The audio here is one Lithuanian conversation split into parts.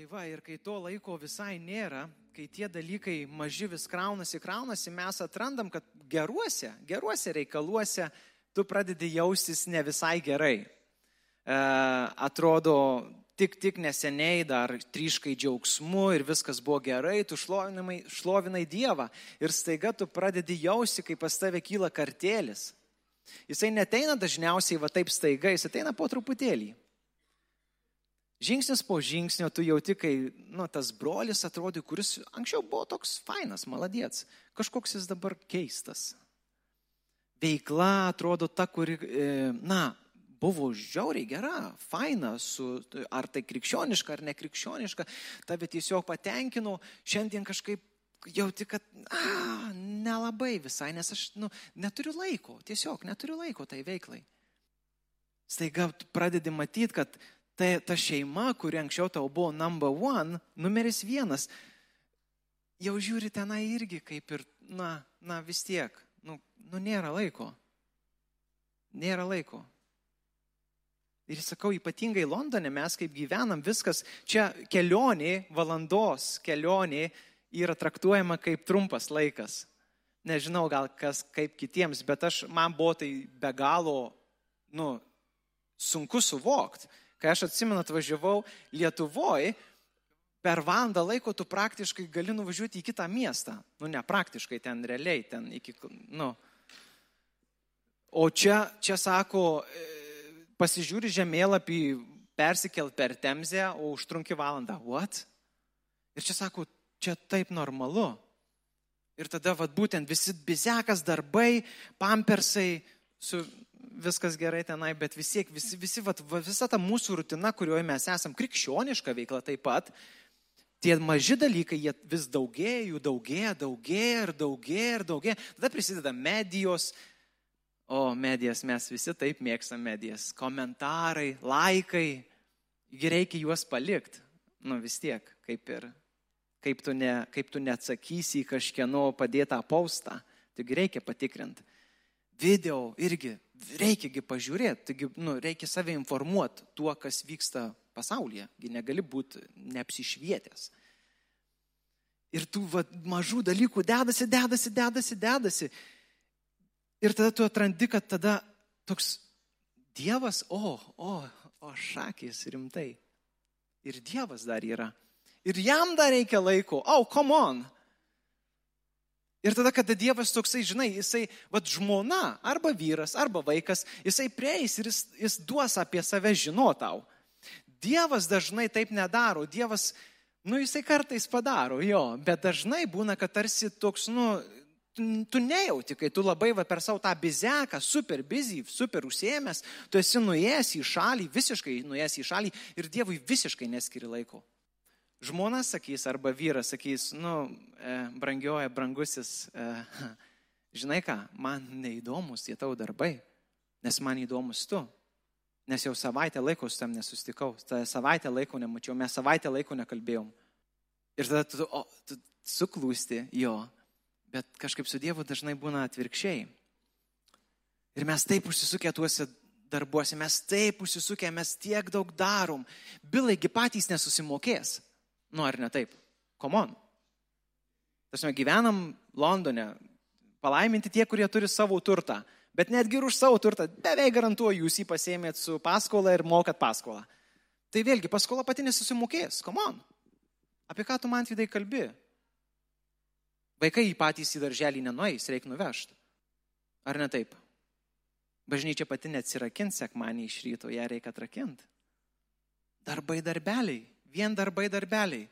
Tai va, ir kai to laiko visai nėra, kai tie dalykai maži vis kraunasi, kraunasi, mes atrandam, kad geruose, geruose reikaluose tu pradedi jaustis ne visai gerai. E, atrodo, tik, tik neseniai dar triškai džiaugsmu ir viskas buvo gerai, tu šlovinai, šlovinai Dievą ir staiga tu pradedi jausti, kaip pas tave kyla kartėlis. Jisai neteina dažniausiai va taip staiga, jis ateina po truputėlį. Žingsnis po žingsnio tu jauti, kai nu, tas brolis atrodo, kuris anksčiau buvo toks fainas, maladiets, kažkoks jis dabar keistas. Veikla atrodo ta, kuri, e, na, buvo žiauriai gera, faina, su, ar tai krikščioniška ar nekrikščioniška, tave tiesiog patenkino, šiandien kažkaip jauti, kad a, nelabai visai, nes aš nu, neturiu laiko, tiesiog neturiu laiko tai veiklai. Staiga pradedi matyti, kad ta, ta šeima, kuri anksčiau tau buvo number one, numeris vienas, jau žiūri tenai irgi kaip ir, na, na vis tiek, nu, nu nėra laiko. Nėra laiko. Ir sakau, ypatingai Londone mes kaip gyvenam, viskas čia kelionė, valandos kelionė yra traktuojama kaip trumpas laikas. Nežinau gal kas kaip kitiems, bet aš, man buvo tai be galo, nu, sunku suvokti, Kai aš atsimenu, atvažiavau Lietuvoje, per valandą laiko tu praktiškai gali nuvažiuoti į kitą miestą. Nu, ne praktiškai, ten realiai, ten iki, nu. O čia, čia sako, e, pasižiūri žemėlapį, persikelt per Temzę, o užtrunki valandą. What? Ir čia sako, čia taip normalu. Ir tada, vad būtent, visi bizekas darbai, pampersai, su viskas gerai tenai, bet vis tiek visi, visi, va, visa ta mūsų rutina, kurioje mes esam, krikščioniška veikla taip pat, tie maži dalykai, jie vis daugėja, jų daugėja, daugėja ir daugėja ir daugėja. Tada prisideda medijos, o medijas mes visi taip mėgstam medijas. Komentarai, laikai, reikia juos palikti. Nu vis tiek, kaip ir, kaip tu, ne, kaip tu neatsakysi į kažkieno padėtą paustą, taigi reikia patikrinti video irgi reikiagi pažiūrėti, taigi nu, reikia save informuoti tuo, kas vyksta pasaulyje, gi negali būti neapsišvietęs. Ir tų va, mažų dalykų dedasi, dedasi, dedasi, dedasi. Ir tada tu atrandi, kad tada toks Dievas, o, o, o šakis rimtai. Ir Dievas dar yra. Ir jam dar reikia laiko. O, oh, come on. Ir tada, kada Dievas toksai, žinai, jisai, vad žmona, arba vyras, arba vaikas, jisai prieis ir jis, jis duos apie save žinotau. Dievas dažnai taip nedaro. Dievas, nu, jisai kartais padaro, jo, bet dažnai būna, kad tarsi toks, nu, tu nejauti, kai tu labai va, per savo tą bizeką, super busy, super užsiemęs, tu esi nuėjęs į šalį, visiškai nuėjęs į šalį ir Dievui visiškai neskiri laiko. Žmona sakys arba vyras sakys, nu, e, brangioja, brangusis, e, žinai ką, man neįdomus tie tavo darbai, nes man įdomus tu. Nes jau savaitę laiko su tam nesustikau, tą savaitę laiko nemačiau, mes savaitę laiko nekalbėjom. Ir tada tu, o, tu suklūsti jo, bet kažkaip su Dievu dažnai būna atvirkščiai. Ir mes taip užsisukę tuose darbuose, mes taip užsisukę, mes tiek daug darom, bilaigi patys nesusimokės. Nu, ar ne taip? Komon. Tasme, gyvenam Londone. Palaiminti tie, kurie turi savo turtą. Bet netgi ir už savo turtą, beveik garantuoju, jūs jį pasėmėt su paskola ir mokat paskolą. Tai vėlgi, paskola pati nesusimokės. Komon. Apie ką tu man vidai kalbi? Vaikai į patys į darželį nenueis, reikia nuvežti. Ar ne taip? Bažnyčia pati neatsirakins sekmanį iš ryto, ją reikia atrakinti. Darbai darbeliai vien darbai darbeliai.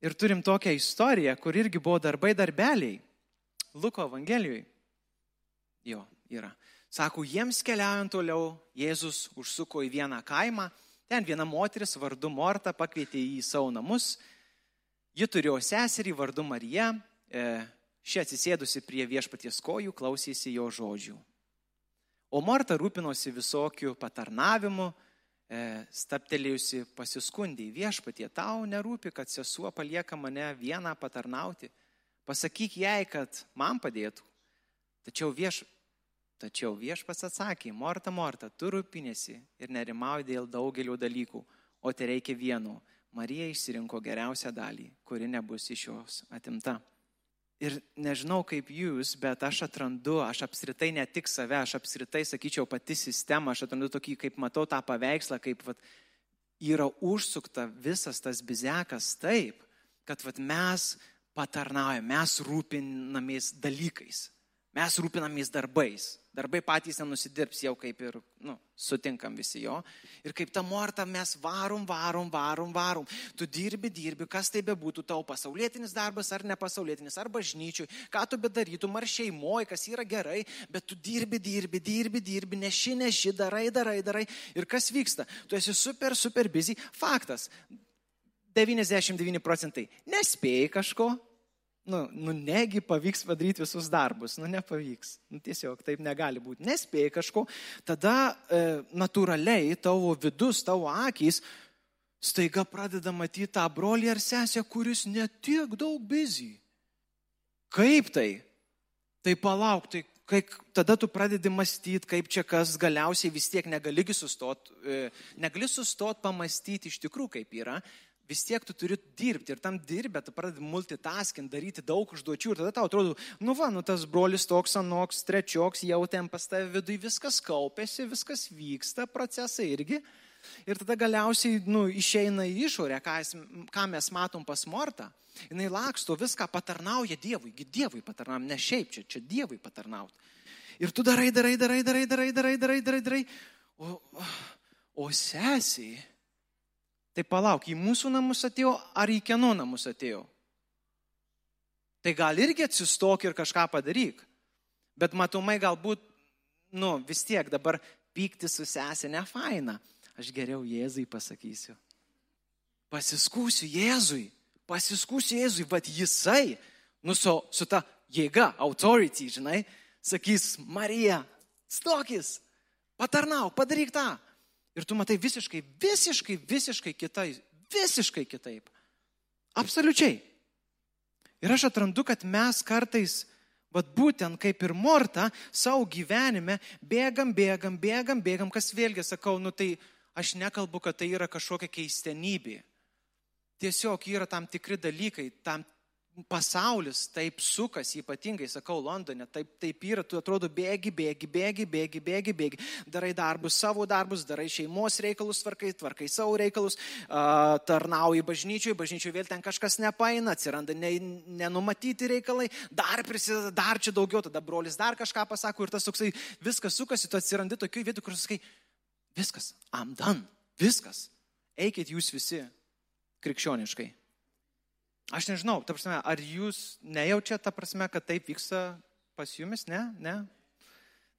Ir turim tokią istoriją, kur irgi buvo darbai darbeliai. Luko Evangelijoje. Jo, yra. Sako, jiems keliaujant toliau, Jėzus užsuko į vieną kaimą. Ten viena moteris vardu Morta pakvietė jį į savo namus. Ji turėjo seserį vardu Marija. E, ši atsisėdusi prie viešpaties kojų klausėsi jo žodžių. O Morta rūpinosi visokių patarnavimų, staptelėjusi pasiskundė viešpatie, tau nerūpi, kad sesuo palieka mane vieną patarnauti. Pasakyk jai, kad man padėtų. Tačiau, vieš, tačiau viešpas atsakė, Morta, Morta, tu rūpinėsi ir nerimauji dėl daugelio dalykų, o tai reikia vieno. Marija išsirinko geriausią dalį, kuri nebus iš jos atimta. Ir nežinau kaip jūs, bet aš atrandu, aš apskritai ne tik save, aš apskritai, sakyčiau, pati sistema, aš atrandu tokį, kaip matau tą paveikslą, kaip vat, yra užsukta visas tas bizekas taip, kad vat, mes patarnaujame, mes rūpinamės dalykais, mes rūpinamės darbais. Darbai patys nenusidirbs jau kaip ir nu, sutinkam visi jo. Ir kaip ta morta mes varom, varom, varom, varom. Tu dirbi, dirbi, kas tai bebūtų tavo pasaulietinis darbas ar nepasaulietinis, ar bažnyčiui, ką tu bedarytum, ar šeimoje, kas yra gerai, bet tu dirbi, dirbi, dirbi, dirbi, neši, neši, darai, darai, darai. Ir kas vyksta? Tu esi super, super busy. Faktas. 99 procentai nespėjai kažko, nu, nu negi pavyks padaryti visus darbus, nu nepavyks, nu, tiesiog taip negali būti, nespėjai kažko, tada e, natūraliai tavo vidus, tavo akys staiga pradeda matyti tą brolį ar sesę, kuris netiek daug bizį. Kaip tai? Tai palauk, tai kai tada tu pradedi mąstyti, kaip čia kas galiausiai vis tiek negali sustot, e, negali sustot pamastyti iš tikrųjų, kaip yra, vis tiek tu turi dirbti ir tam dirbę, tu pradedi multitaskint, daryti daug užduočių ir tada tau atrodo, nu va, nu tas brolis toks, anoks, trečioks, jau ten pas tave viduje viskas kaupėsi, viskas vyksta, procesai irgi. Ir tada galiausiai nu, išeina į išorę, ką, ką mes matom pas Mortą. Jis laksto, viską patarnauja Dievui, Dievui patarnaujam, ne šiaip čia, čia Dievui patarnauti. Ir tu darai, darai, darai, darai, darai, darai, darai, darai, darai. O, o sesiai Tai palauk, į mūsų namus atėjo ar į kieno namus atėjo? Tai gal irgi atsistok ir kažką padaryk. Bet matomai galbūt, nu, vis tiek dabar pykti su sesė ne faina. Aš geriau Jėzui pasakysiu. Pasiskūsiu Jėzui. Pasiskūsiu Jėzui, bet jisai, nu, su, su ta jėga, authority, žinai, sakys, Marija, stokis, patarnauk, padaryk tą. Ir tu matai visiškai, visiškai, visiškai kitaip. Visiškai kitaip. Absoliučiai. Ir aš atrandu, kad mes kartais, vad būtent kaip ir Morta, savo gyvenime bėgam, bėgam, bėgam, bėgam, kas vėlgi sakau, nu tai aš nekalbu, kad tai yra kažkokia keistenybė. Tiesiog yra tam tikri dalykai, tam pasaulis taip sukasi, ypatingai, sakau, Londone, taip, taip yra, tu atrodo bėgi, bėgi, bėgi, bėgi, bėgi, bėgi, darai darbus, savo darbus, darai šeimos reikalus, tvarkai, tvarkai savo reikalus, uh, tarnauji bažnyčiui, bažnyčiui vėl ten kažkas nepaina, atsiranda ne, nenumatyti reikalai, dar prisideda, dar čia daugiau, tada brolis dar kažką pasako ir tas toksai viskas sukasi, tu atsirandi tokių vietų, kur sakai, viskas, am done, viskas, eikit jūs visi krikščioniškai. Aš nežinau, ta prasme, ar jūs nejaučiate, ta prasme, kad taip vyksta pas jumis, ne? ne?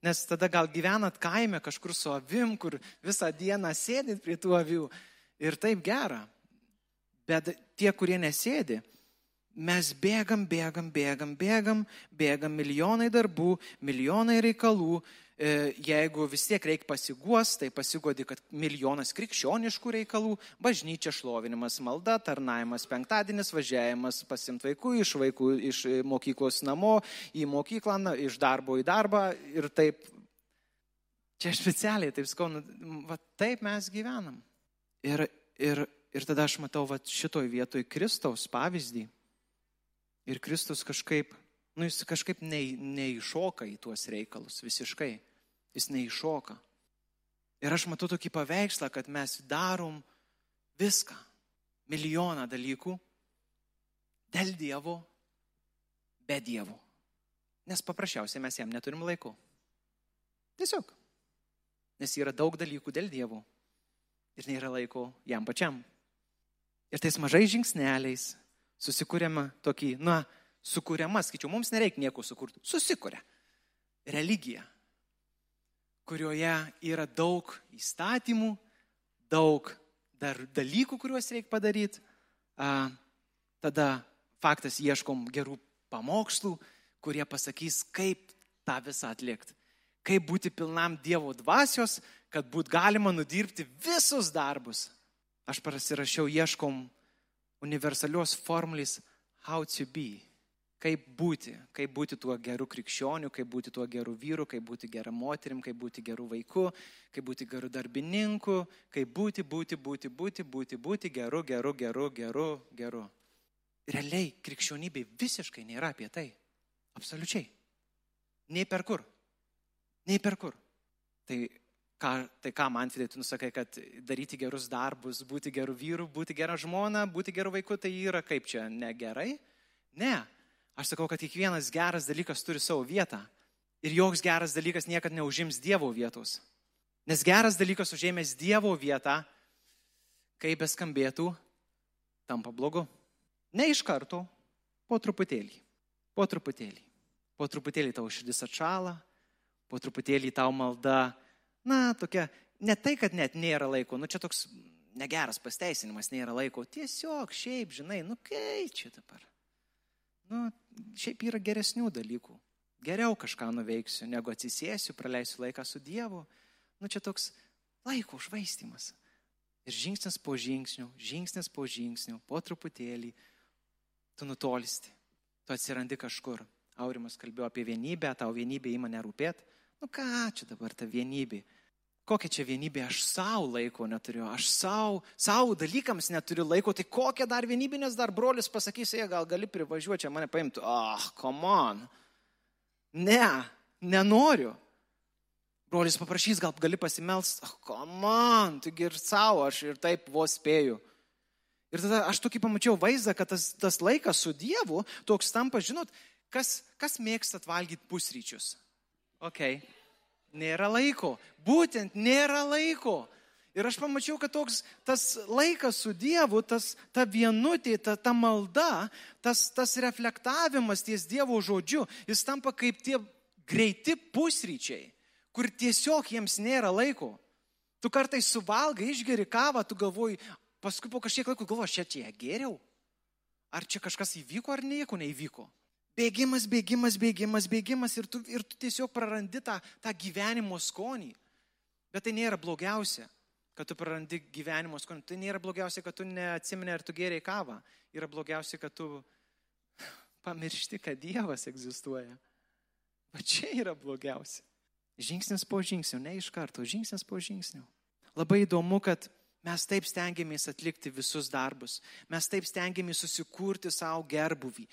Nes tada gal gyvenat kaime kažkur su avim, kur visą dieną sėdit prie tų avių ir taip gera. Bet tie, kurie nesėdi, mes bėgam, bėgam, bėgam, bėgam, bėgam milijonai darbų, milijonai reikalų, jeigu vis tiek reikia pasiguos, tai pasigodi, kad milijonas krikščioniškų reikalų, bažnyčia šlovinimas, malda, tarnavimas, penktadienis važiavimas, pasimti vaikų iš vaikų, iš mokyklos namo į mokyklą, iš darbo į darbą ir taip. Čia specialiai, taip sakau, nu, va, taip mes gyvenam. Ir, ir, ir tada aš matau va, šitoj vietoj Kristaus pavyzdį. Ir Kristus kažkaip, nu jis kažkaip ne, neiššoka į tuos reikalus visiškai jis neiššoka. Ir aš matau tokį paveikslą, kad mes darom viską, milijoną dalykų dėl Dievo, be Dievo. Nes paprasčiausiai mes jam neturim laiko. Tiesiog. Nes yra daug dalykų dėl Dievo ir nėra laiko jam pačiam. Ir tais mažais žingsneliais susikūrėme tokį, na, sukūrėma, skaičiau, mums nereikia nieko sukurti, susikūrė religiją kurioje yra daug įstatymų, daug dar dalykų, kuriuos reikia padaryti. Tada faktas ieškom gerų pamokslų, kurie pasakys, kaip tą visą atlikti. Kaip būti pilnam Dievo dvasios, kad būt galima nudirbti visus darbus. Aš pasirašiau, ieškom universalios formulės how to be. Kaip būti, kaip būti tuo geru krikščioniu, kaip būti tuo geru vyru, kaip būti gera moterim, kaip būti geru vaiku, kaip būti geru darbininku, kaip būti, būti, būti, būti, būti, būti geru, geru, geru, geru, geru. Realiai krikščionybė visiškai nėra apie tai. Absoliučiai. Nei per kur. Nei per kur. Tai ką, tai ką man Fidai, tu nusakai, kad daryti gerus darbus, būti geru vyru, būti gera žmona, būti geru vaiku, tai yra kaip čia negerai? Ne. Aš sakau, kad kiekvienas geras dalykas turi savo vietą. Ir joks geras dalykas niekada neužims Dievo vietos. Nes geras dalykas užėmęs Dievo vietą, kaip beskambėtų, tampa blogu. Ne iš karto, po truputėlį. Po truputėlį. Po truputėlį tau širdis atšala, po truputėlį tau malda, na, tokia, ne tai, kad net nėra laiko, nu čia toks negeras pasteisinimas, nėra laiko, tiesiog šiaip, žinai, nu kaip čia dabar. Nu, šiaip yra geresnių dalykų. Geriau kažką nuveiksiu, negu atsisėsiu, praleisiu laiką su Dievu. Nu, čia toks laiko užvaistimas. Ir žingsnis po žingsnių, žingsnis po žingsnių, po truputėlį, tu nutolisti, tu atsirandi kažkur. Aurimas kalbėjo apie vienybę, tau vienybė įma nerūpėt. Nu ką čia dabar ta vienybė? Kokia čia vienybė, aš savo laiko neturiu, aš savo, savo dalykams neturiu laiko, tai kokia dar vienybė, nes dar brolis pasakys, jie gal gali privažiuoti, čia mane paimtų, ah, oh, come on. Ne, nenoriu. Brolis paprašys, gal gali pasimelst, ah, oh, come on, taigi ir savo, aš ir taip vos spėju. Ir tada aš tokį pamačiau vaizdą, kad tas, tas laikas su Dievu toks tampa, žinot, kas, kas mėgstat valgyti pusryčius? Ok nėra laiko. Būtent nėra laiko. Ir aš pamačiau, kad toks tas laikas su Dievu, tas, ta vienutė, ta, ta malda, tas, tas reflektavimas ties Dievo žodžiu, jis tampa kaip tie greiti pusryčiai, kur tiesiog jiems nėra laiko. Tu kartais suvalgai, išgeri kavą, tu galvoji, paskui po kažkiek laiko galvoji, aš čia geriau. Ar čia kažkas įvyko ar nieko neįvyko. Bėgimas, bėgimas, bėgimas, bėgimas ir tu, ir tu tiesiog prarandi tą, tą gyvenimo skonį. Bet tai nėra blogiausia, kad tu prarandi gyvenimo skonį. Tai nėra blogiausia, kad tu neatsimeni, ar tu geriai kavą. Yra blogiausia, kad tu pamiršti, kad Dievas egzistuoja. Bet čia yra blogiausia. Žingsnis po žingsnio, ne iš karto, žingsnis po žingsnio. Labai įdomu, kad mes taip stengiamės atlikti visus darbus. Mes taip stengiamės susikurti savo gerbuvį.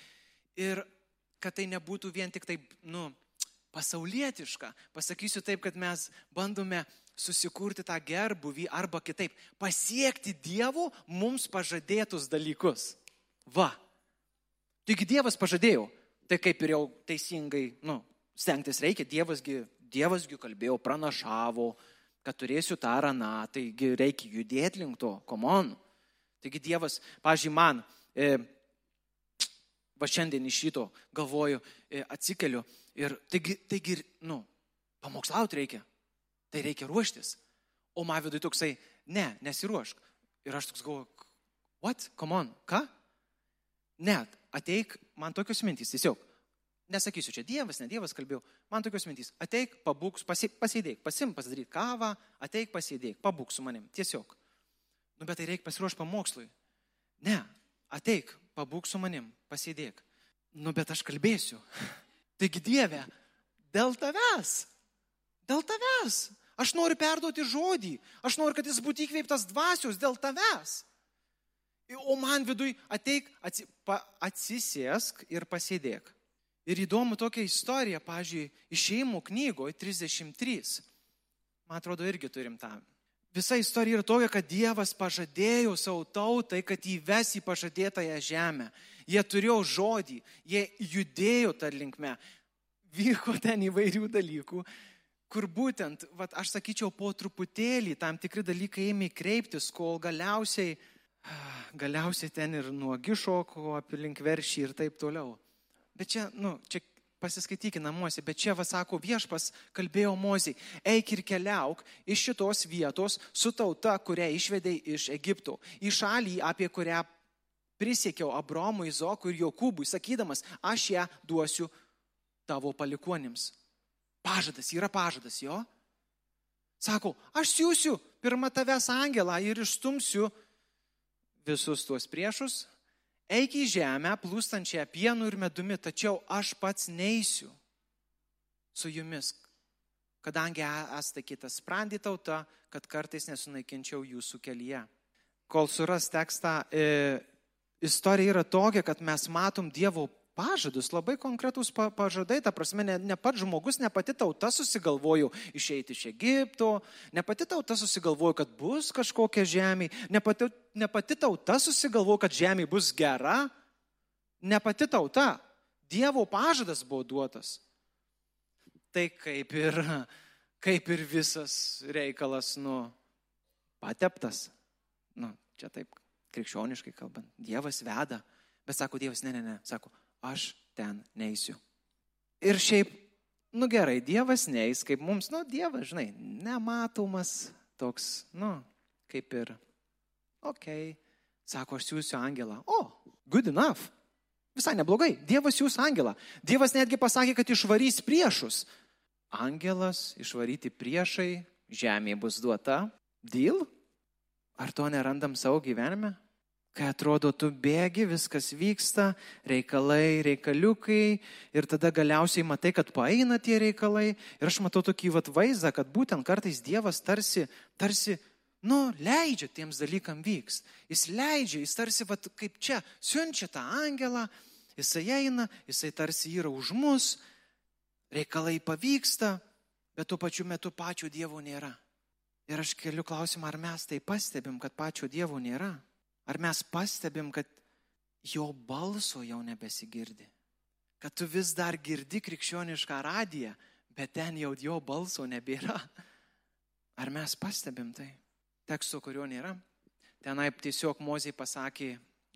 Ir kad tai nebūtų vien tik taip, nu, pasaulietiška. Pasakysiu taip, kad mes bandome susikurti tą gerbuvį arba kitaip, pasiekti Dievo mums pažadėtus dalykus. Va. Taigi Dievas pažadėjo, tai kaip ir jau teisingai, nu, stengtis reikia, Dievasgi, Dievasgi kalbėjo, pranašavo, kad turėsiu tą raną, taigi reikia judėti link to, komon. Taigi Dievas, pažiūrėjau, man, e, va šiandien iš ryto galvoju, e, atsikeliu ir taigi, taigi nu, pamokslauti reikia, tai reikia ruoštis. O man viduje toksai, ne, nesiruošk. Ir aš toks galvoju, what, come on, ką? Ne, ateik, man tokios mintys, tiesiog. Nesakysiu, čia Dievas, ne Dievas kalbėjau, man tokios mintys. Ateik, pabūk, pasėdėk, pasim pasidaryti kavą, ateik, pasėdėk, pabūk su manim, tiesiog. Nu, bet tai reikia pasiruošti pamokslui. Ne, ateik, pabūk su manim, pasėdėk. Nu, bet aš kalbėsiu. Taigi Dieve, dėl tavęs, dėl tavęs. Aš noriu perduoti žodį, aš noriu, kad jis būtų įkveiptas dvasios dėl tavęs. O man viduj ateik, atsi, pa, atsisėsk ir pasėdėk. Ir įdomu tokia istorija, pažiūrėjau, išėjimų knygoje 33. Man atrodo, irgi turim tą Visa istorija yra tokia, kad Dievas pažadėjo savo tautai, kad įves į pažadėtąją žemę. Jie turėjo žodį, jie judėjo tą linkmę. Vyko ten įvairių dalykų, kur būtent, vat, aš sakyčiau, po truputėlį tam tikri dalykai ėmė kreiptis, kol galiausiai, galiausiai ten ir nuogi šoko aplink veršį ir taip toliau. Bet čia, nu, čia pasiskaitykite namuose, bet čia vasako viešpas kalbėjo Mozijai, eik ir keliauk iš šitos vietos su tauta, kurią išvedai iš Egipto, į šalį, apie kurią prisiekiau Abromui, Izokui ir Jokūbui, sakydamas, aš ją duosiu tavo palikuonims. Pažadas, yra pažadas jo. Sako, aš siūsiu pirmą tavęs angelą ir išstumsiu visus tuos priešus, eik į žemę plūstančią pienu ir medumi, tačiau aš pats neįsiu su jumis, kadangi esate kitas sprendį tauta, kad kartais nesunaikinčiau jūsų kelyje. Kol suras tekstą, e, istorija yra tokia, kad mes matom Dievo pažadus, labai konkretūs pažadai, ta prasme, ne, ne pats žmogus, ne pati tauta susigalvojo išeiti iš Egipto, ne pati tauta susigalvojo, kad bus kažkokia žemė, ne pati, ne pati tauta susigalvojo, kad žemė bus gera, ne pati tauta, Dievo pažadas buvo duotas. Tai kaip ir, kaip ir visas reikalas, nu, pateptas. Nu, čia taip krikščioniškai kalbant. Dievas veda, bet sako Dievas, ne, ne, ne, sako, aš ten neįsiu. Ir šiaip, nu gerai, Dievas neįs, kaip mums, nu Dievas, žinai, nematomas toks, nu, kaip ir, okei, okay. sako, aš siūsiu angelą. O, good enough. Visai neblogai. Dievas jūs angelą. Dievas netgi pasakė, kad išvarys priešus. Angelas išvaryti priešai, žemė bus duota. Deal? Ar to nerandam savo gyvenime? Kai atrodo, tu bėgi, viskas vyksta, reikalai, reikaliukai ir tada galiausiai matai, kad paeina tie reikalai. Ir aš matau tokį vat vaizdą, kad būtent kartais Dievas tarsi, tarsi, nu, leidžia tiems dalykam vyks. Jis leidžia, jis tarsi, vat, kaip čia, siunčia tą angelą, jisai eina, jisai tarsi yra už mus, reikalai pavyksta, bet tuo pačiu metu pačio Dievo nėra. Ir aš keliu klausimą, ar mes tai pastebim, kad pačio Dievo nėra. Ar mes pastebim, kad jo balso jau nebesigirdi? Kad tu vis dar girdi krikščionišką radiją, bet ten jau jo balso nebėra. Ar mes pastebim tai? Teksto, kurio nėra. Tenai tiesiog Mozijai pasakė,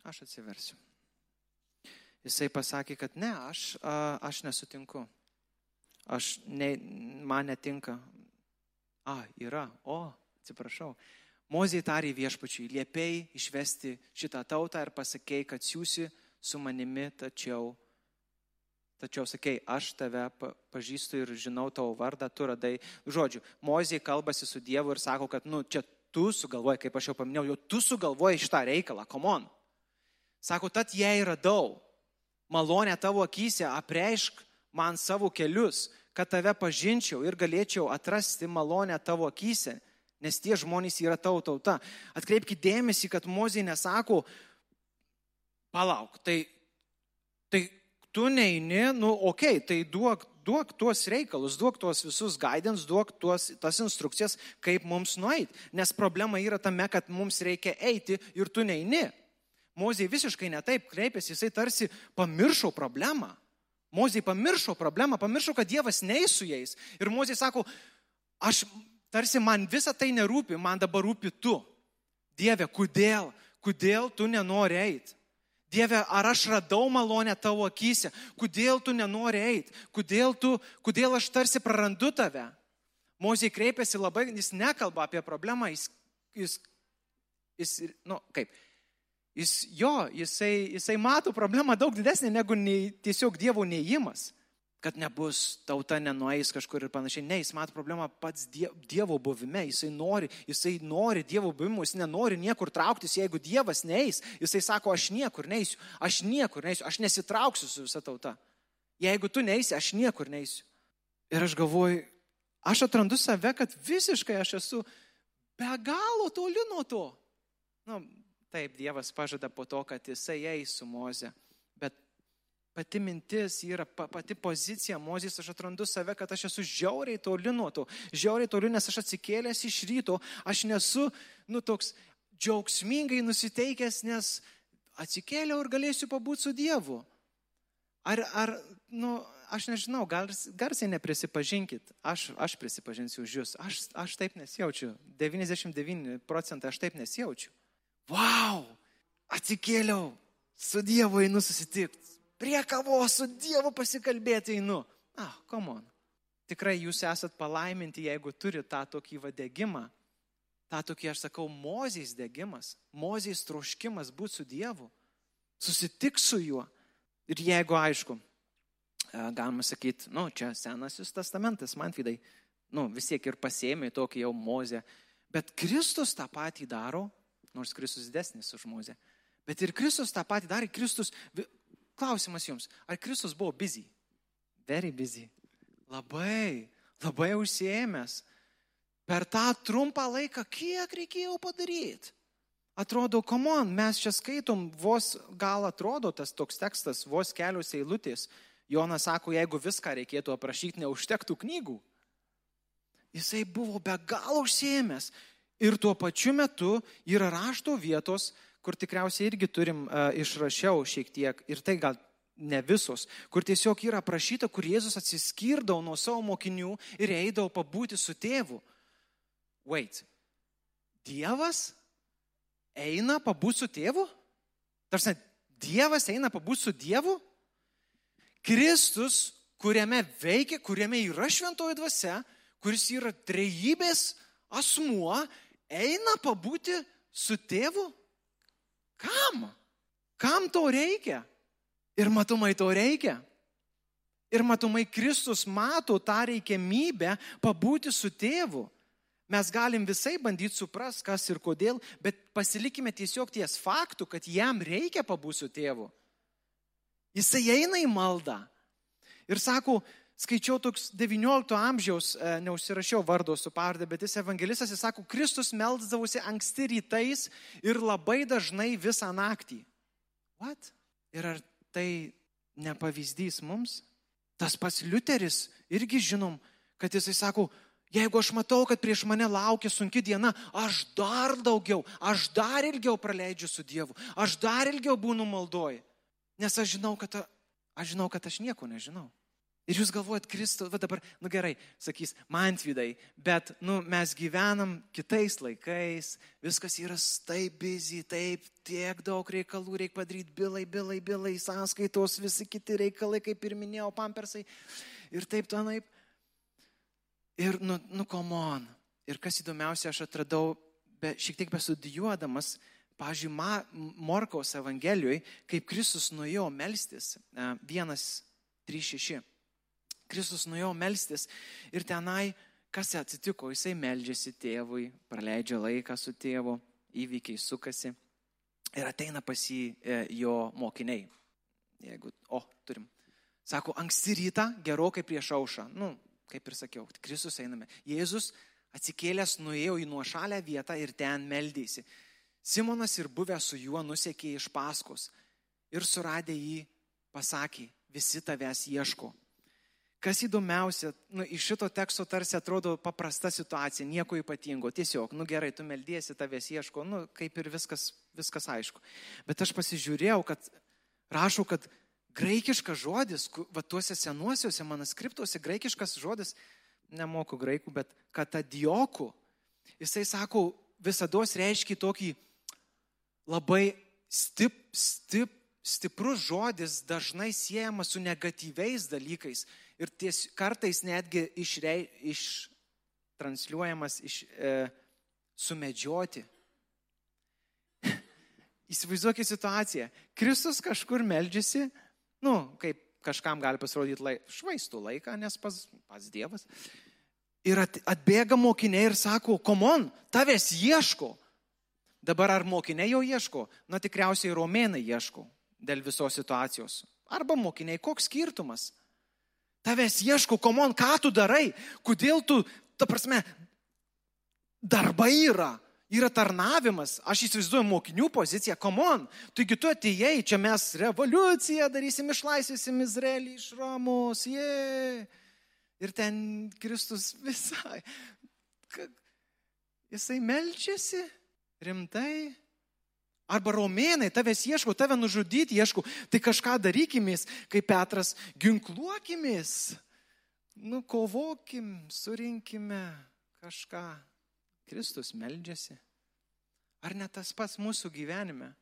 aš atsiversiu. Jisai pasakė, kad ne, aš, aš nesutinku. Aš, ne, man netinka. A, yra, o, atsiprašau. Mozė tarė viešpačiui, liepiai išvesti šitą tautą ir pasakėjai, kad siūsi su manimi, tačiau, tačiau sakėjai, aš tave pažįstu ir žinau tavo vardą, tu radai. Žodžiu, Mozė kalbasi su Dievu ir sako, kad, nu, čia tu sugalvoji, kaip aš jau paminėjau, jau tu sugalvoji šitą reikalą, komon. Sako, tad jei radau malonę tavo akise, apreišk man savo kelius, kad tave pažinčiau ir galėčiau atrasti malonę tavo akise nes tie žmonės yra tavo tauta. Atkreipkite dėmesį, kad Mozė nesako, palauk, tai, tai tu neini, nu, okei, okay, tai duok, duok tuos reikalus, duok tuos visus guidance, duok tuos, tas instrukcijas, kaip mums nueiti. Nes problema yra tame, kad mums reikia eiti ir tu neini. Mozė visiškai netaip kreipėsi, jisai tarsi pamiršo problemą. Mozė pamiršo problemą, pamiršo, kad Dievas neįs su jais. Ir Mozė sako, aš tarsi man visa tai nerūpi, man dabar rūpi tu. Dieve, kodėl? Kodėl tu nenori eiti? Dieve, ar aš radau malonę tavo akise? Kodėl tu nenori eiti? Kodėl, tu, kodėl aš tarsi prarandu tave? Mozė kreipiasi labai, jis nekalba apie problemą, jis, jis, jis nu, kaip, jis jo, jisai, jisai mato problemą daug didesnį negu nei, tiesiog Dievo neįimas kad nebus tauta nenueis kažkur ir panašiai. Ne, jis mato problemą pats Dievo buvime, jisai nori, jisai nori Dievo buvimo, jis nenori niekur trauktis, jeigu Dievas neis, jisai sako, aš niekur neisiu, aš niekur neisiu, aš nesitrauksiu su visa tauta. Jeigu tu neisi, aš niekur neisiu. Ir aš galvoju, aš atrandu save, kad visiškai aš esu be galo toli nuo to. Nu, taip, Dievas pažada po to, kad jisai eis su Moze pati mintis, yra pati pozicija Mozės, aš atrandu save, kad aš esu žiauriai toli nuo to, žiauriai toli, nes aš atsikėlęs iš ryto, aš nesu, nu, toks džiaugsmingai nusiteikęs, nes atsikėliau ir galėsiu pabūti su Dievu. Ar, ar, nu, aš nežinau, gal garsiai neprisipažinkit, aš, aš prisipažinsiu už jūs, aš, aš taip nesijaučiu, 99 procentai aš taip nesijaučiu. Wow, atsikėliau, su Dievu einu susitikti prie kavos su Dievu pasikalbėti einu. Ah, komon. Tikrai jūs esat palaiminti, jeigu turite tą tokį vadegimą, tą tokį, aš sakau, mozės degimas, mozės troškimas būti su Dievu, susitik su juo. Ir jeigu, aišku, e, galima sakyti, nu, čia senasis testamentas, man vidai, nu, vis tiek ir pasėmė tokį jau mozę, bet Kristus tą patį daro, nors Kristus didesnis už mozę. Bet ir Kristus tą patį darė. Kristus, klausimas jums, ar Kristus buvo busy? Very busy. Labai, labai užsiemęs. Per tą trumpą laiką, kiek reikėjo padaryti? Atrodo, komon, mes čia skaitom, vos gal atrodo tas toks tekstas, vos kelios eilutės. Jonas sako, jeigu viską reikėtų aprašyti, neužtektų knygų. Jisai buvo be galo užsiemęs. Ir tuo pačiu metu yra rašto vietos, kur tikriausiai irgi turim uh, išrašiau šiek tiek, ir tai gal ne visos, kur tiesiog yra aprašyta, kur Jėzus atsiskirdavo nuo savo mokinių ir eidavo pabūti su tėvu. Wait, Dievas eina pabūti su tėvu? Tarsi, Dievas eina pabūti su Dievu? Kristus, kuriame veikia, kuriame yra šventoji dvasia, kuris yra trejybės asmuo, eina pabūti su tėvu? Kam? Kam to reikia? Ir matomai to reikia. Ir matomai Kristus mato tą reikiamybę pabūti su tėvu. Mes galim visai bandyti supras, kas ir kodėl, bet pasilikime tiesiog ties faktu, kad jam reikia pabūti su tėvu. Jisai eina į maldą. Ir sako, skaičiau toks 19 amžiaus, e, neužsirašiau vardo su pavardė, bet jis evangelistas, jis sako, Kristus melzdavosi anksti rytais ir labai dažnai visą naktį. What? Ir ar tai nepavyzdys mums? Tas pats Liuteris irgi žinom, kad jisai sako, jeigu aš matau, kad prieš mane laukia sunki diena, aš dar daugiau, aš dar ilgiau praleidžiu su Dievu, aš dar ilgiau būnu maldoj. Nes aš žinau, kad, aš žinau, kad aš nieko nežinau. Ir jūs galvojat, Kristus, va dabar, nu gerai, sakys, man tvydai, bet, nu, mes gyvenam kitais laikais, viskas yra taip busy, taip, tiek daug reikalų reikia padaryti, bilai, bilai, bilai, sąskaitos, visi kiti reikalai, kaip ir minėjau, pampersai ir taip, tanaip. Ir, nu, nu, komon. Ir kas įdomiausia, aš atradau, be, šiek tiek bestudijuodamas, pažiūrėjau, Morkaus Evangelijoje, kaip Kristus nuėjo melstis, 1.3.6. Kristus nuėjo melstis ir tenai, kas atsitiko, jisai meldžiasi tėvui, praleidžia laiką su tėvu, įvykiai sukasi ir ateina pas jį e, jo mokiniai. Jeigu, o, turim. Sako, anksti rytą, gerokai prieš aušą. Nu, kaip ir sakiau, Kristus einame. Jėzus atsikėlęs nuėjo į nuošalę vietą ir ten meldėsi. Simonas ir buvęs su juo nusekė iš paskos ir suradę jį pasakė, visi tavęs ieško. Kas įdomiausia, nu, iš šito teksto tarsi atrodo paprasta situacija, nieko ypatingo. Tiesiog, nu gerai, tu meldiesi, tavęs ieško, nu kaip ir viskas, viskas aišku. Bet aš pasižiūrėjau, kad rašau, kad graikiškas žodis, va tuose senuosiuose manuskriptuose, graikiškas žodis, nemoku graikų, bet katadioku, jisai sako, visada reiškia tokį labai stip, stip, stiprus žodis, dažnai siejamas su negatyviais dalykais ir ties, kartais netgi išrei, ištransliuojamas iš e, sumedžioti. Įsivaizduokit situaciją. Kristus kažkur meldžiasi, nu, kaip kažkam gali pasirodyti, laik, švaistų laiką, nes pas, pas Dievas. Ir atbėga mokiniai ir sako, komon, tavęs ieško. Dabar ar mokiniai jau ieško? Na tikriausiai romėnai ieško dėl visos situacijos. Arba mokiniai, koks skirtumas? Tavęs ieško, komon, ką tu darai, kodėl tu, ta prasme, darbai yra, yra tarnavimas. Aš įsivaizduoju mokinių poziciją, komon, taigi tu atėjai, čia mes revoliuciją darysim, išlaisvysim Izraelį iš Romos, jie. Ir ten Kristus visai. Jisai melčiasi rimtai, Arba romėnai tavęs ieško, tave nužudyti ieško, tai kažką darykimės, kaip Petras, ginkluokimės, nu kovokim, surinkime kažką. Kristus meldžiasi. Ar ne tas pats mūsų gyvenime?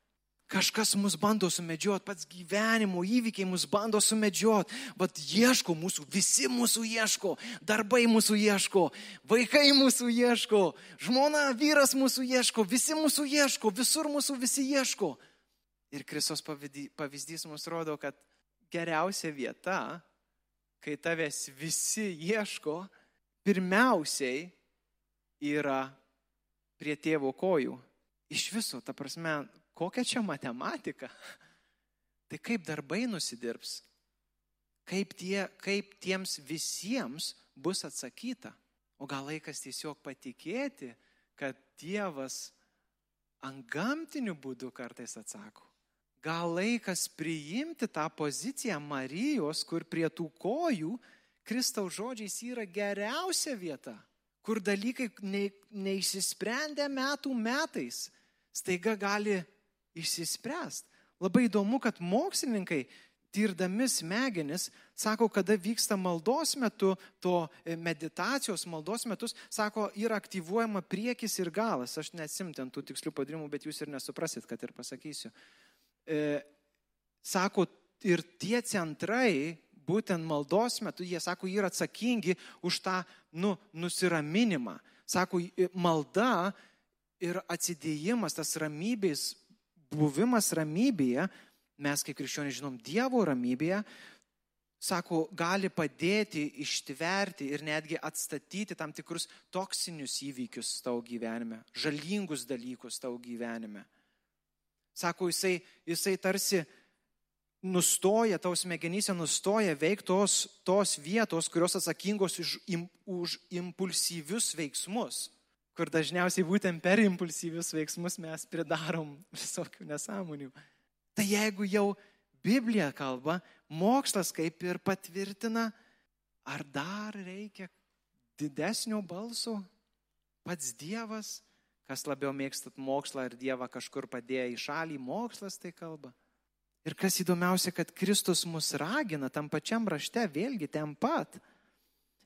Kažkas mus bando sumedžiot, pats gyvenimo įvykiai mus bando sumedžiot, bet ieško mūsų, visi mūsų ieško, darbai mūsų ieško, vaikai mūsų ieško, žmona, vyras mūsų ieško, visi mūsų ieško, visur mūsų visi ieško. Ir Kristos pavyzdys mums rodo, kad geriausia vieta, kai tavęs visi ieško, pirmiausiai yra prie tėvo kojų iš viso, ta prasme, kokia čia matematika? Tai kaip darbai nusidirbs? Kaip, tie, kaip tiems visiems bus atsakyta? O gal laikas tiesiog patikėti, kad Dievas ant gamtinių būdų kartais atsako? Gal laikas priimti tą poziciją Marijos, kur prie tų kojų Kristaus žodžiais yra geriausia vieta, kur dalykai ne, neišsisprendė metų metais, staiga gali išsispręsti. Labai įdomu, kad mokslininkai, tirdami smegenis, sako, kada vyksta maldos metu, to e, meditacijos maldos metus, sako, yra aktyvuojama priekis ir galas. Aš nesimtent tų tikslių padarimų, bet jūs ir nesuprasit, kad ir pasakysiu. E, sako, ir tie centrai, būtent maldos metu, jie sako, yra atsakingi už tą nu, nusiraminimą. Sako, malda ir atsidėjimas, tas ramybės buvimas ramybėje, mes kaip krikščionys žinom Dievo ramybėje, sako, gali padėti ištverti ir netgi atstatyti tam tikrus toksinius įvykius tavo gyvenime, žalingus dalykus tavo gyvenime. Sako, jisai, jisai tarsi nustoja, tavo smegenyse nustoja veikti tos, tos vietos, kurios atsakingos už, im, už impulsyvius veiksmus kur dažniausiai būtent per impulsyvius veiksmus mes pridarom visokių nesąmonių. Tai jeigu jau Biblija kalba, mokslas kaip ir patvirtina, ar dar reikia didesnio balso, pats Dievas, kas labiau mėgstat mokslą ir Dievą kažkur padėję į šalį, mokslas tai kalba. Ir kas įdomiausia, kad Kristus mus ragina tam pačiam rašte, vėlgi ten pat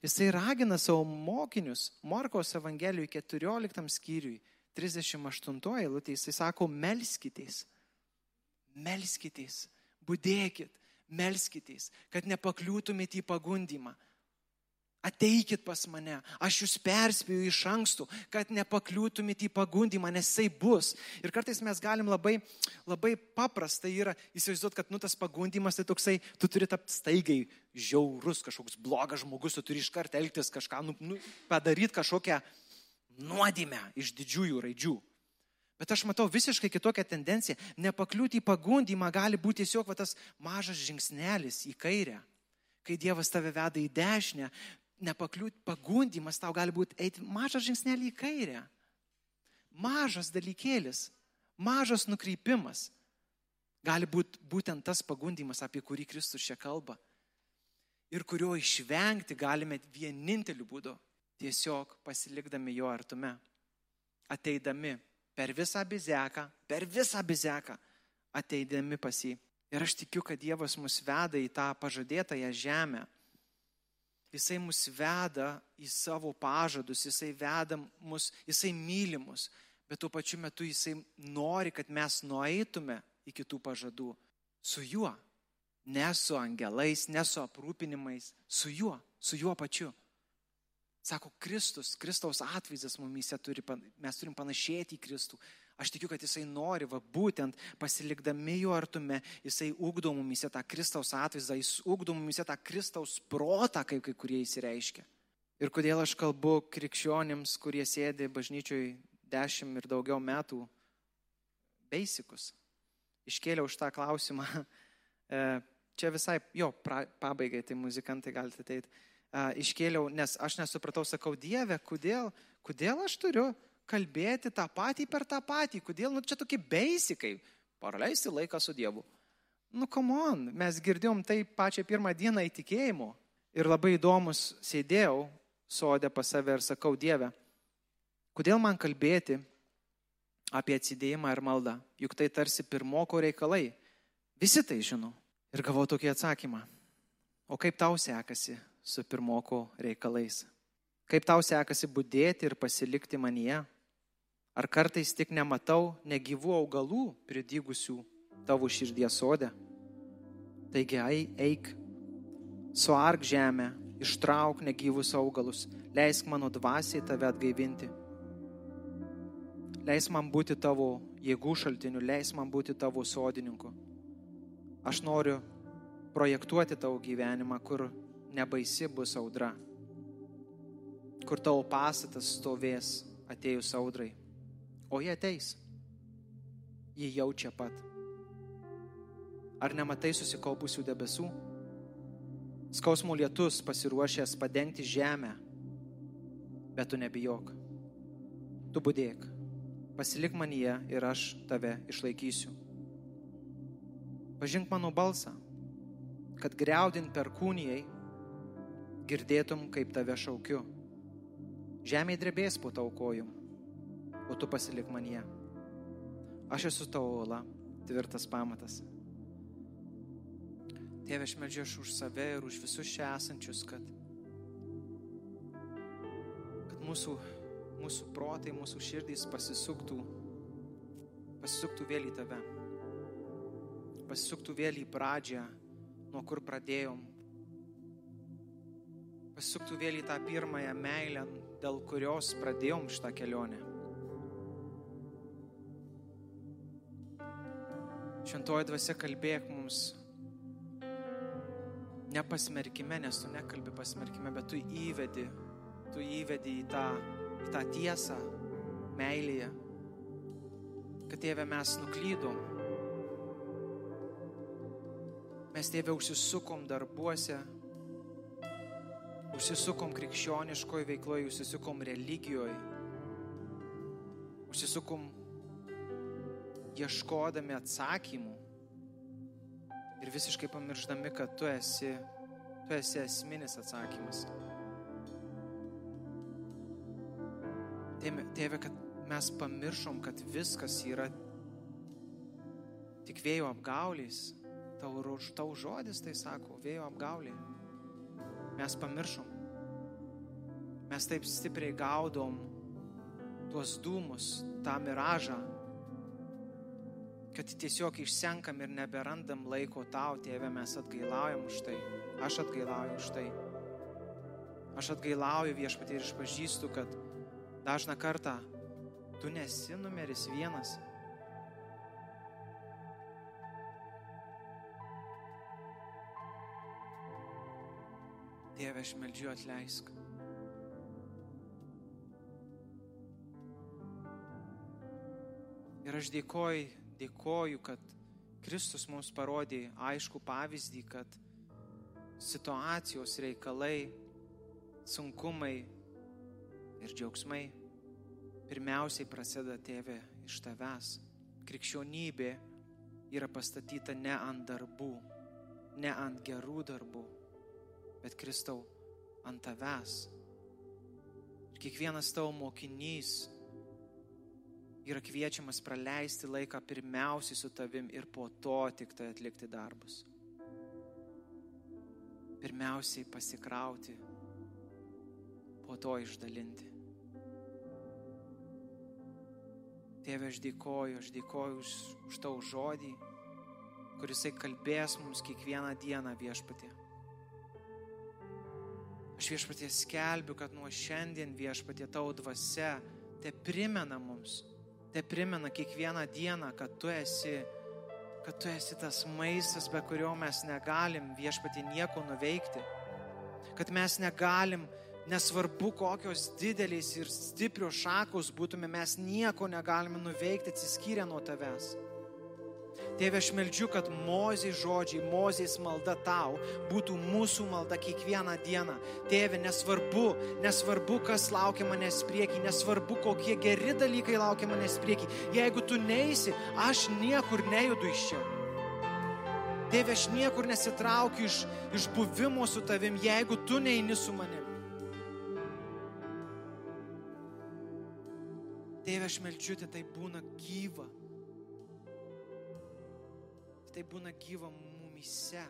Jisai ragina savo mokinius, Morkos Evangelijų 14 skyriui, 38 eilutė, jisai sako, melskitės, melskitės, būdėkit, melskitės, kad nepakliūtumėte į pagundimą. Ateikit pas mane, aš jūs perspėju iš anksto, kad nepakliūtumėte į pagundimą, nes jisai bus. Ir kartais mes galim labai, labai paprastai yra įsivaizduoti, kad nu, tas pagundimas tai toksai, tu turi tapti staigiai žiaurus, kažkoks blogas žmogus, tu turi iš karto elgtis kažką, nu, nu, padaryti kažkokią nuodėmę iš didžiųjų raidžių. Bet aš matau visiškai kitokią tendenciją. Nepakliūti į pagundimą gali būti tiesiog va, tas mažas žingsnelis į kairę. Kai Dievas tave veda į dešinę, nepakliūti pagundimas tau gali būti eiti mažą žingsnelį į kairę. Mažas dalykėlis, mažas nukreipimas gali būti būtent tas pagundimas, apie kurį Kristus čia kalba. Ir kurio išvengti galime vieninteliu būdu - tiesiog pasilikdami jo artume. Ateidami per visą bizeką, per visą bizeką, ateidami pas jį. Ir aš tikiu, kad Dievas mus veda į tą pažadėtąją žemę Jisai mus veda į savo pažadus, jisai veda mus, jisai myli mus, bet tuo pačiu metu jisai nori, kad mes nueitume iki tų pažadų su juo. Ne su angelais, ne su aprūpinimais, su juo, su juo pačiu. Sako Kristus, Kristaus atvaizdas mumise turi, mes turim panašėti į Kristų. Aš tikiu, kad jisai nori, va būtent pasilikdami jo artume, jisai ugdo mumise tą Kristaus atvaizdą, jis ugdo mumise tą Kristaus protą, kaip kai kurie įsireiškia. Ir kodėl aš kalbu krikščionims, kurie sėdi bažnyčioj dešimt ir daugiau metų, beisikus. Iškėliau už tą klausimą. E, čia visai, jo, pra, pabaigai, tai muzikantai galite ateiti. Iškėliau, nes aš nesupratau, sakau, Dieve, kodėl, kodėl aš turiu kalbėti tą patį per tą patį. Kodėl? Nu, čia tokie beisikai. Praleisti laiką su Dievu. Nu, come on, mes girdėjom tai pačią pirmą dieną įtikėjimo. Ir labai įdomus sėdėjau sodė pas save ir sakau, Dieve, kodėl man kalbėti apie atsidėjimą ir maldą? Juk tai tarsi pirmoko reikalai. Visi tai žino. Ir gavau tokį atsakymą. O kaip tau sekasi su pirmoko reikalais? Kaip tau sekasi būdėti ir pasilikti manyje? Ar kartais tik nematau negyvų augalų pridygusių tavo širdies sodė? Taigi eik, suark žemę, ištrauk negyvus augalus, leisk mano dvasiai tave atgaivinti. Leis man būti tavo jėgų šaltiniu, leis man būti tavo sodininku. Aš noriu projektuoti tavo gyvenimą, kur nebaisi bus audra, kur tavo pastatas stovės atėjus audrai o jie ateis. jį jaučia pat. Ar nematai susikaupusių debesų? Skausmų lietus pasiruošęs padengti žemę, bet tu nebijok. Tu būdėk, pasilik manyje ir aš tave išlaikysiu. Pažink mano balsą, kad greudint per kūnijai girdėtum, kaip tave šaukiu. Žemė drebės po tau kojum, o tu pasilik manyje. Aš esu tavo ola, tvirtas pamatas. Tėve, aš meldžiu aš už save ir už visus čia esančius, kad, kad mūsų, mūsų protai, mūsų širdys pasisuktų, pasisuktų vėl į tave. Pasisuktų vėl į pradžią, nuo kur pradėjom. Pasisuktų vėl į tą pirmąją meilę, dėl kurios pradėjom šitą kelionę. Šventoji dvasia kalbėk mums nepasmerkime, nes tu nekalbi pasmerkime, bet tu įvedi, tu įvedi į tą, į tą tiesą meilėje, kad tėve mes nuklydom. Mes tėve užsisukom darbuose, užsisukom krikščioniškoje veikloje, užsisukom religijoje, užsisukom ieškodami atsakymų ir visiškai pamiršdami, kad tu esi, tu esi esminis atsakymas. Tėve, kad mes pamiršom, kad viskas yra tik vėjo apgauliais. Tau, tau žodis tai sako, vėjo apgauliai. Mes pamiršom. Mes taip stipriai gaudom tuos dūmus, tą miražą, kad tiesiog išsenkam ir neberandam laiko tau, tėve, mes atgailaujam už tai. Aš atgailauju už tai. Aš atgailauju viešpatį ir išpažįstu, kad dažną kartą tu nesi numeris vienas. Tėve, aš meldžiu atleisk. Ir aš dėkoju dėkoju, kad Kristus mums parodė aišku pavyzdį, kad situacijos reikalai, sunkumai ir džiaugsmai pirmiausiai prasideda tėvė iš tavęs. Krikščionybė yra pastatyta ne ant darbų, ne ant gerų darbų, bet Kristau ant tavęs. Ir kiekvienas tavo mokinys yra kviečiamas praleisti laiką pirmiausiai su tavim ir po to tik tai atlikti darbus. Pirmiausiai pasikrauti, po to išdalinti. Tėve, aš dėkoju, aš dėkoju už, už tau žodį, kurisai kalbės mums kiekvieną dieną viešpatė. Aš viešpatė skelbiu, kad nuo šiandien viešpatė tau dvasia te primena mums, te primena kiekvieną dieną, kad tu esi, kad tu esi tas maistas, be kurio mes negalim viešpati nieko nuveikti. Kad mes negalim, nesvarbu kokios didelės ir stiprios šakos būtume, mes nieko negalime nuveikti atsiskyrę nuo tavęs. Tėve, aš meldžiu, kad mozės žodžiai, mozės malda tau būtų mūsų malda kiekvieną dieną. Tėve, nesvarbu, nesvarbu, kas laukia manęs prieki, nesvarbu, kokie geri dalykai laukia manęs prieki. Jeigu tu neisi, aš niekur nejudu iš čia. Tėve, aš niekur nesitraukiu iš, iš buvimo su tavim, jeigu tu neini su manim. Tėve, aš melčiu, tai būna gyva tai būna gyva mumise.